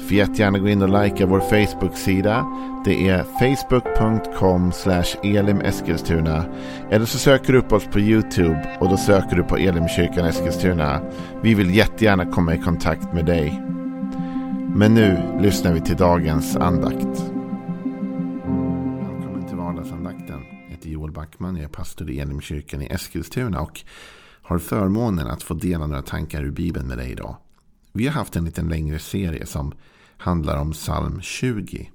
Får jättegärna gå in och likea vår Facebook-sida. Det är facebook.com elimeskilstuna. Eller så söker du upp oss på YouTube och då söker du på Elimkyrkan Eskilstuna. Vi vill jättegärna komma i kontakt med dig. Men nu lyssnar vi till dagens andakt. Välkommen till vardagsandakten. Jag heter Joel Backman. Jag är pastor i Elimkyrkan i Eskilstuna och har förmånen att få dela några tankar ur Bibeln med dig idag. Vi har haft en liten längre serie som handlar om psalm 20.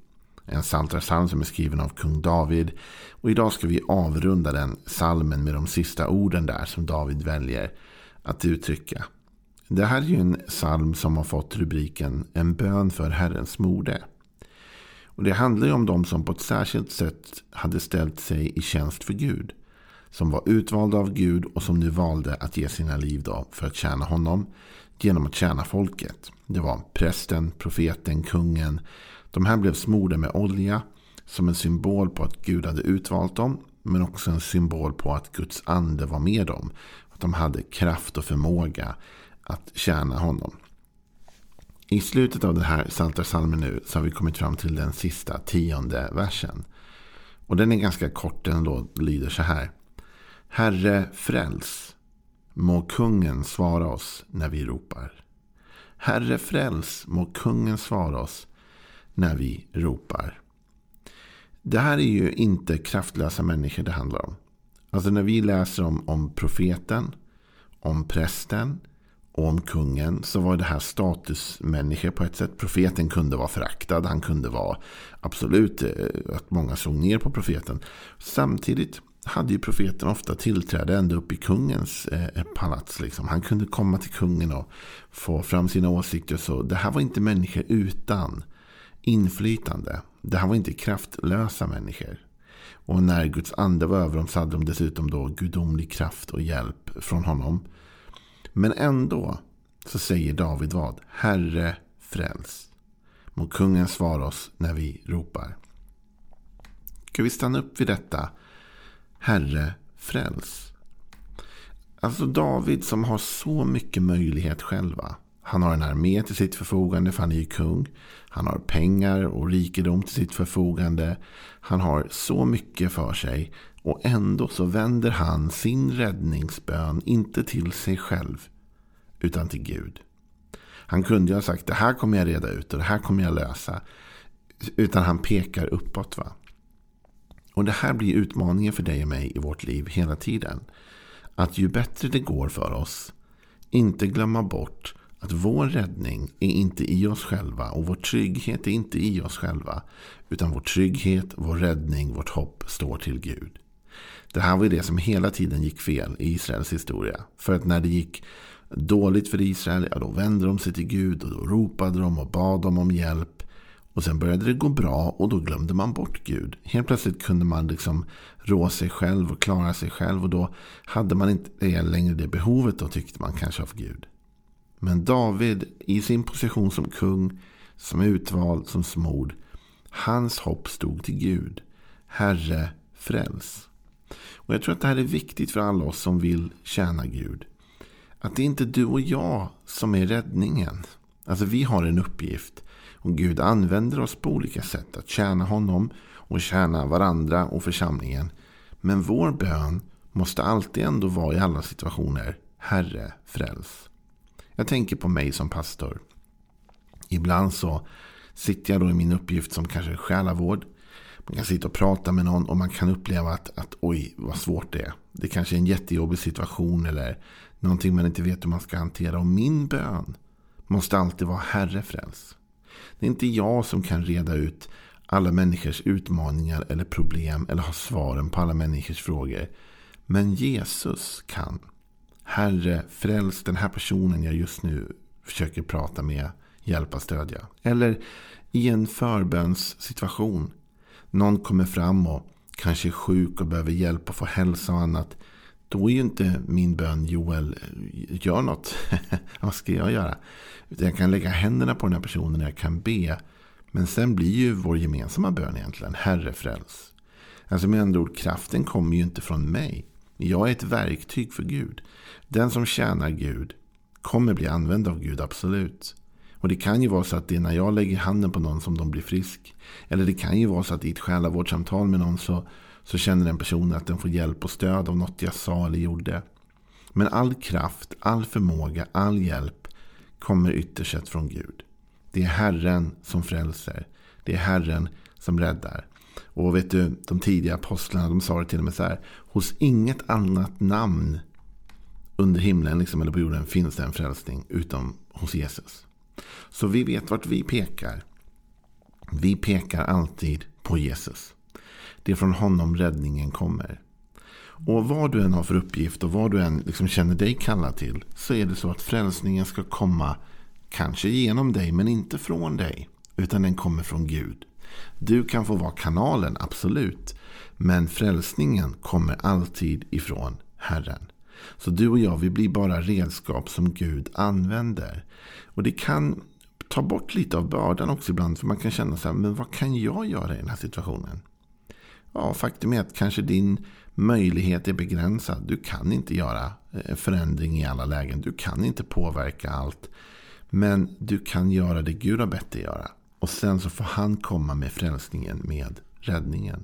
En psaltarpsalm som är skriven av kung David. Och idag ska vi avrunda den psalmen med de sista orden där som David väljer att uttrycka. Det här är ju en psalm som har fått rubriken En bön för Herrens mode. Och det handlar ju om de som på ett särskilt sätt hade ställt sig i tjänst för Gud. Som var utvalda av Gud och som nu valde att ge sina liv då för att tjäna honom genom att tjäna folket. Det var prästen, profeten, kungen. De här blev smorda med olja som en symbol på att Gud hade utvalt dem. Men också en symbol på att Guds ande var med dem. Att de hade kraft och förmåga att tjäna honom. I slutet av den här Psaltarpsalmen nu så har vi kommit fram till den sista tionde versen. Och den är ganska kort. Den lyder så här. Herre fräls. Må kungen svara oss när vi ropar. Herre fräls, må kungen svara oss när vi ropar. Det här är ju inte kraftlösa människor det handlar om. Alltså när vi läser om, om profeten, om prästen och om kungen så var det här statusmänniskor på ett sätt. Profeten kunde vara föraktad. Han kunde vara absolut eh, att många såg ner på profeten. Samtidigt hade ju profeten ofta tillträde ända upp i kungens eh, eh, palats. Liksom. Han kunde komma till kungen och få fram sina åsikter. Så det här var inte människor utan inflytande. Det här var inte kraftlösa människor. Och när Guds ande var över dem så hade de dessutom då gudomlig kraft och hjälp från honom. Men ändå så säger David vad? Herre fräls. Må kungen svara oss när vi ropar. Ska vi stanna upp vid detta? Herre, fräls. Alltså David som har så mycket möjlighet själva. Han har en armé till sitt förfogande för han är ju kung. Han har pengar och rikedom till sitt förfogande. Han har så mycket för sig. Och ändå så vänder han sin räddningsbön inte till sig själv. Utan till Gud. Han kunde ju ha sagt det här kommer jag reda ut och det här kommer jag lösa. Utan han pekar uppåt. va. Och det här blir utmaningen för dig och mig i vårt liv hela tiden. Att ju bättre det går för oss, inte glömma bort att vår räddning är inte i oss själva och vår trygghet är inte i oss själva. Utan vår trygghet, vår räddning, vårt hopp står till Gud. Det här var det som hela tiden gick fel i Israels historia. För att när det gick dåligt för Israel, ja, då vände de sig till Gud och då ropade de och bad dem om hjälp. Och sen började det gå bra och då glömde man bort Gud. Helt plötsligt kunde man liksom rå sig själv och klara sig själv. Och då hade man inte längre det behovet då tyckte man kanske av Gud. Men David i sin position som kung, som utvald, som smord. Hans hopp stod till Gud. Herre, fräls. Och jag tror att det här är viktigt för alla oss som vill tjäna Gud. Att det är inte du och jag som är räddningen. Alltså vi har en uppgift. Och Gud använder oss på olika sätt att tjäna honom och tjäna varandra och församlingen. Men vår bön måste alltid ändå vara i alla situationer Herre, fräls. Jag tänker på mig som pastor. Ibland så sitter jag då i min uppgift som kanske själavård. Man kan sitta och prata med någon och man kan uppleva att, att oj, vad svårt det är. Det kanske är en jättejobbig situation eller någonting man inte vet hur man ska hantera. Och min bön måste alltid vara Herre fräls. Det är inte jag som kan reda ut alla människors utmaningar eller problem eller ha svaren på alla människors frågor. Men Jesus kan. Herre, fräls den här personen jag just nu försöker prata med, hjälpa, stödja. Eller i en förbönssituation. Någon kommer fram och kanske är sjuk och behöver hjälp att få hälsa och annat då är ju inte min bön Joel, eh, gör något. Vad ska jag göra? Utan jag kan lägga händerna på den här personen och jag kan be. Men sen blir ju vår gemensamma bön egentligen Herre fräls. Alltså med andra ord, kraften kommer ju inte från mig. Jag är ett verktyg för Gud. Den som tjänar Gud kommer bli använd av Gud, absolut. Och det kan ju vara så att det är när jag lägger handen på någon som de blir frisk. Eller det kan ju vara så att i ett själavårdssamtal med någon så, så känner den personen att den får hjälp och stöd av något jag sa eller gjorde. Men all kraft, all förmåga, all hjälp kommer ytterst sett från Gud. Det är Herren som frälser. Det är Herren som räddar. Och vet du, de tidiga apostlarna de sa det till och med så här. Hos inget annat namn under himlen liksom, eller på jorden finns det en frälsning utom hos Jesus. Så vi vet vart vi pekar. Vi pekar alltid på Jesus. Det är från honom räddningen kommer. Och vad du än har för uppgift och vad du än liksom känner dig kallad till. Så är det så att frälsningen ska komma kanske genom dig men inte från dig. Utan den kommer från Gud. Du kan få vara kanalen, absolut. Men frälsningen kommer alltid ifrån Herren. Så du och jag, vi blir bara redskap som Gud använder. Och det kan ta bort lite av bördan också ibland. För man kan känna så här, men vad kan jag göra i den här situationen? Ja, faktum är att kanske din möjlighet är begränsad. Du kan inte göra eh, förändring i alla lägen. Du kan inte påverka allt. Men du kan göra det Gud har bett dig göra. Och sen så får han komma med frälsningen, med räddningen.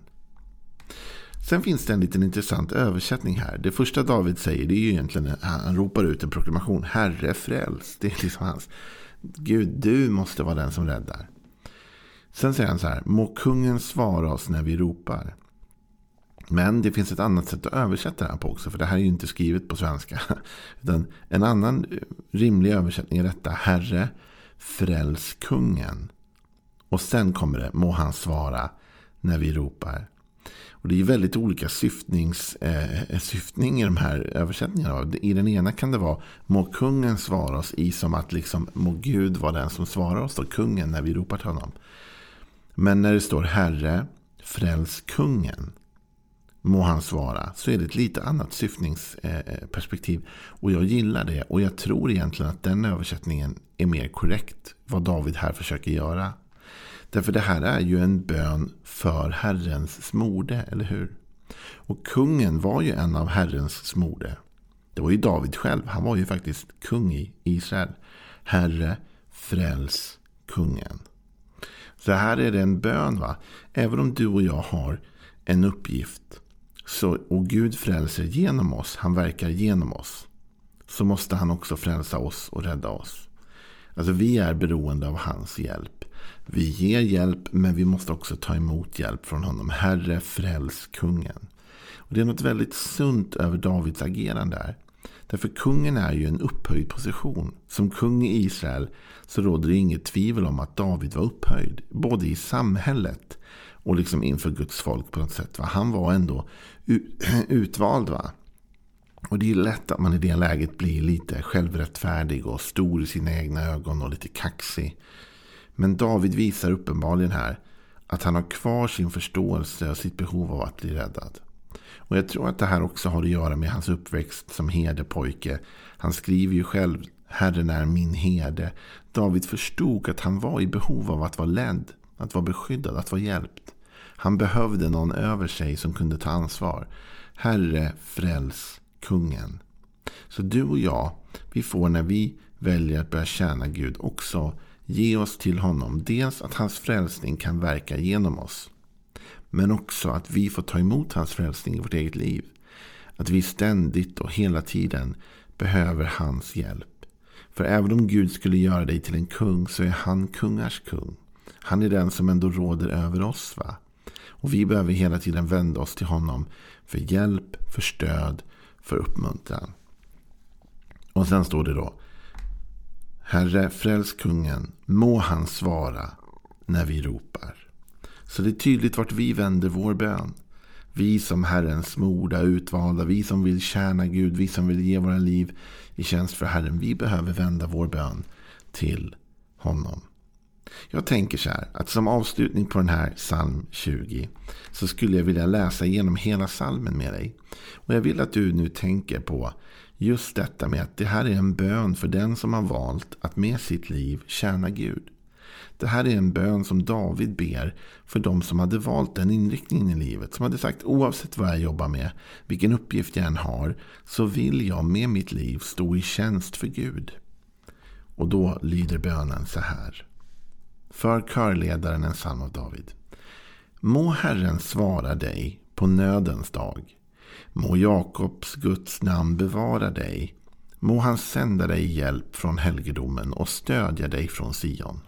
Sen finns det en liten intressant översättning här. Det första David säger det är ju egentligen, han ropar ut en proklamation. Herre fräls. Det är liksom hans. Gud, du måste vara den som räddar. Sen säger han så här. Må kungen svara oss när vi ropar. Men det finns ett annat sätt att översätta det här på också. För det här är ju inte skrivet på svenska. Utan en annan eh, rimlig översättning är detta. Herre, fräls kungen. Och sen kommer det. Må han svara när vi ropar. Och det är väldigt olika syftnings, eh, syftning i de här översättningarna. I den ena kan det vara må kungen svara oss i som att liksom må Gud vara den som svarar oss, då, kungen, när vi ropar till honom. Men när det står Herre, fräls kungen, må han svara, så är det ett lite annat syftningsperspektiv. Eh, eh, och jag gillar det och jag tror egentligen att den översättningen är mer korrekt. Vad David här försöker göra. Därför det här är ju en bön för Herrens smorde, eller hur? Och kungen var ju en av Herrens smorde. Det var ju David själv. Han var ju faktiskt kung i Israel. Herre, fräls kungen. Så här är det en bön. va? Även om du och jag har en uppgift. Så, och Gud frälser genom oss. Han verkar genom oss. Så måste han också frälsa oss och rädda oss. Alltså vi är beroende av hans hjälp. Vi ger hjälp men vi måste också ta emot hjälp från honom. Herre, fräls kungen. Och det är något väldigt sunt över Davids agerande här. Därför kungen är ju en upphöjd position. Som kung i Israel så råder det inget tvivel om att David var upphöjd. Både i samhället och liksom inför Guds folk på något sätt. Va? Han var ändå utvald. va. Och det är lätt att man i det läget blir lite självrättfärdig och stor i sina egna ögon och lite kaxig. Men David visar uppenbarligen här att han har kvar sin förståelse och sitt behov av att bli räddad. Och jag tror att det här också har att göra med hans uppväxt som herdepojke. Han skriver ju själv Herren är min herde. David förstod att han var i behov av att vara ledd, att vara beskyddad, att vara hjälpt. Han behövde någon över sig som kunde ta ansvar. Herre, fräls kungen. Så du och jag, vi får när vi väljer att börja tjäna Gud också ge oss till honom. Dels att hans frälsning kan verka genom oss. Men också att vi får ta emot hans frälsning i vårt eget liv. Att vi ständigt och hela tiden behöver hans hjälp. För även om Gud skulle göra dig till en kung så är han kungars kung. Han är den som ändå råder över oss. va? Och vi behöver hela tiden vända oss till honom för hjälp, för stöd, för uppmuntran. Och sen står det då. Herre, fräls kungen, må han svara när vi ropar. Så det är tydligt vart vi vänder vår bön. Vi som Herrens smorda, utvalda, vi som vill tjäna Gud, vi som vill ge våra liv i tjänst för Herren. Vi behöver vända vår bön till honom. Jag tänker så här, att som avslutning på den här psalm 20 så skulle jag vilja läsa igenom hela psalmen med dig. Och jag vill att du nu tänker på just detta med att det här är en bön för den som har valt att med sitt liv tjäna Gud. Det här är en bön som David ber för de som hade valt den inriktningen i livet. Som hade sagt oavsett vad jag jobbar med, vilken uppgift jag än har, så vill jag med mitt liv stå i tjänst för Gud. Och då lyder bönen så här. För körledaren en psalm av David. Må Herren svara dig på nödens dag. Må Jakobs Guds namn bevara dig. Må han sända dig hjälp från helgedomen och stödja dig från Sion.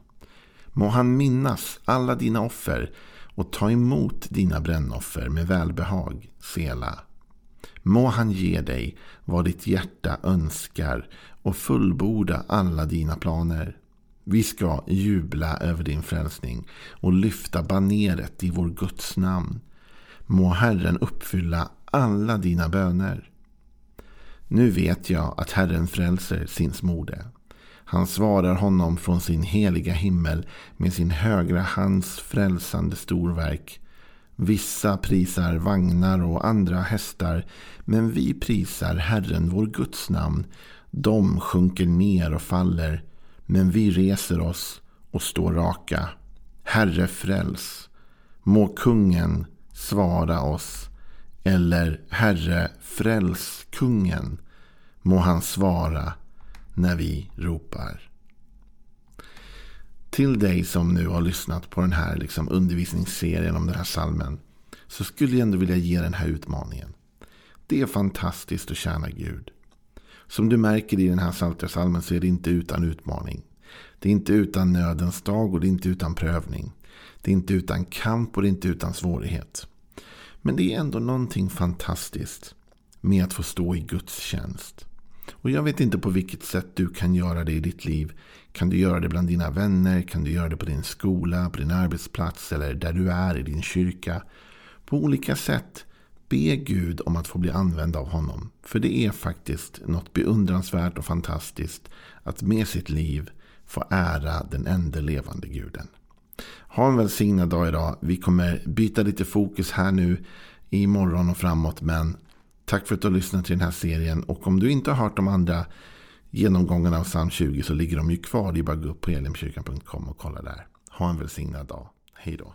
Må han minnas alla dina offer och ta emot dina brännoffer med välbehag, Sela. Må han ge dig vad ditt hjärta önskar och fullborda alla dina planer. Vi ska jubla över din frälsning och lyfta baneret i vår Guds namn. Må Herren uppfylla alla dina böner. Nu vet jag att Herren frälser sin smorde. Han svarar honom från sin heliga himmel med sin högra hands frälsande storverk. Vissa prisar vagnar och andra hästar, men vi prisar Herren vår Guds namn. De sjunker ner och faller, men vi reser oss och står raka. Herre fräls. Må kungen svara oss. Eller Herre fräls kungen. Må han svara när vi ropar. Till dig som nu har lyssnat på den här liksom undervisningsserien om den här salmen. Så skulle jag ändå vilja ge den här utmaningen. Det är fantastiskt att tjäna Gud. Som du märker i den här Psaltarpsalmen så är det inte utan utmaning. Det är inte utan nödens dag och det är inte utan prövning. Det är inte utan kamp och det är inte utan svårighet. Men det är ändå någonting fantastiskt med att få stå i Guds tjänst. Och jag vet inte på vilket sätt du kan göra det i ditt liv. Kan du göra det bland dina vänner? Kan du göra det på din skola, på din arbetsplats eller där du är i din kyrka? På olika sätt. Be Gud om att få bli använd av honom. För det är faktiskt något beundransvärt och fantastiskt att med sitt liv få ära den enda levande guden. Ha en välsignad dag idag. Vi kommer byta lite fokus här nu i morgon och framåt. Men Tack för att du har lyssnat till den här serien. Och om du inte har hört de andra genomgångarna av psalm 20 så ligger de ju kvar. Det är bara att gå upp på elimkyrkan.com och kolla där. Ha en välsignad dag. Hej då.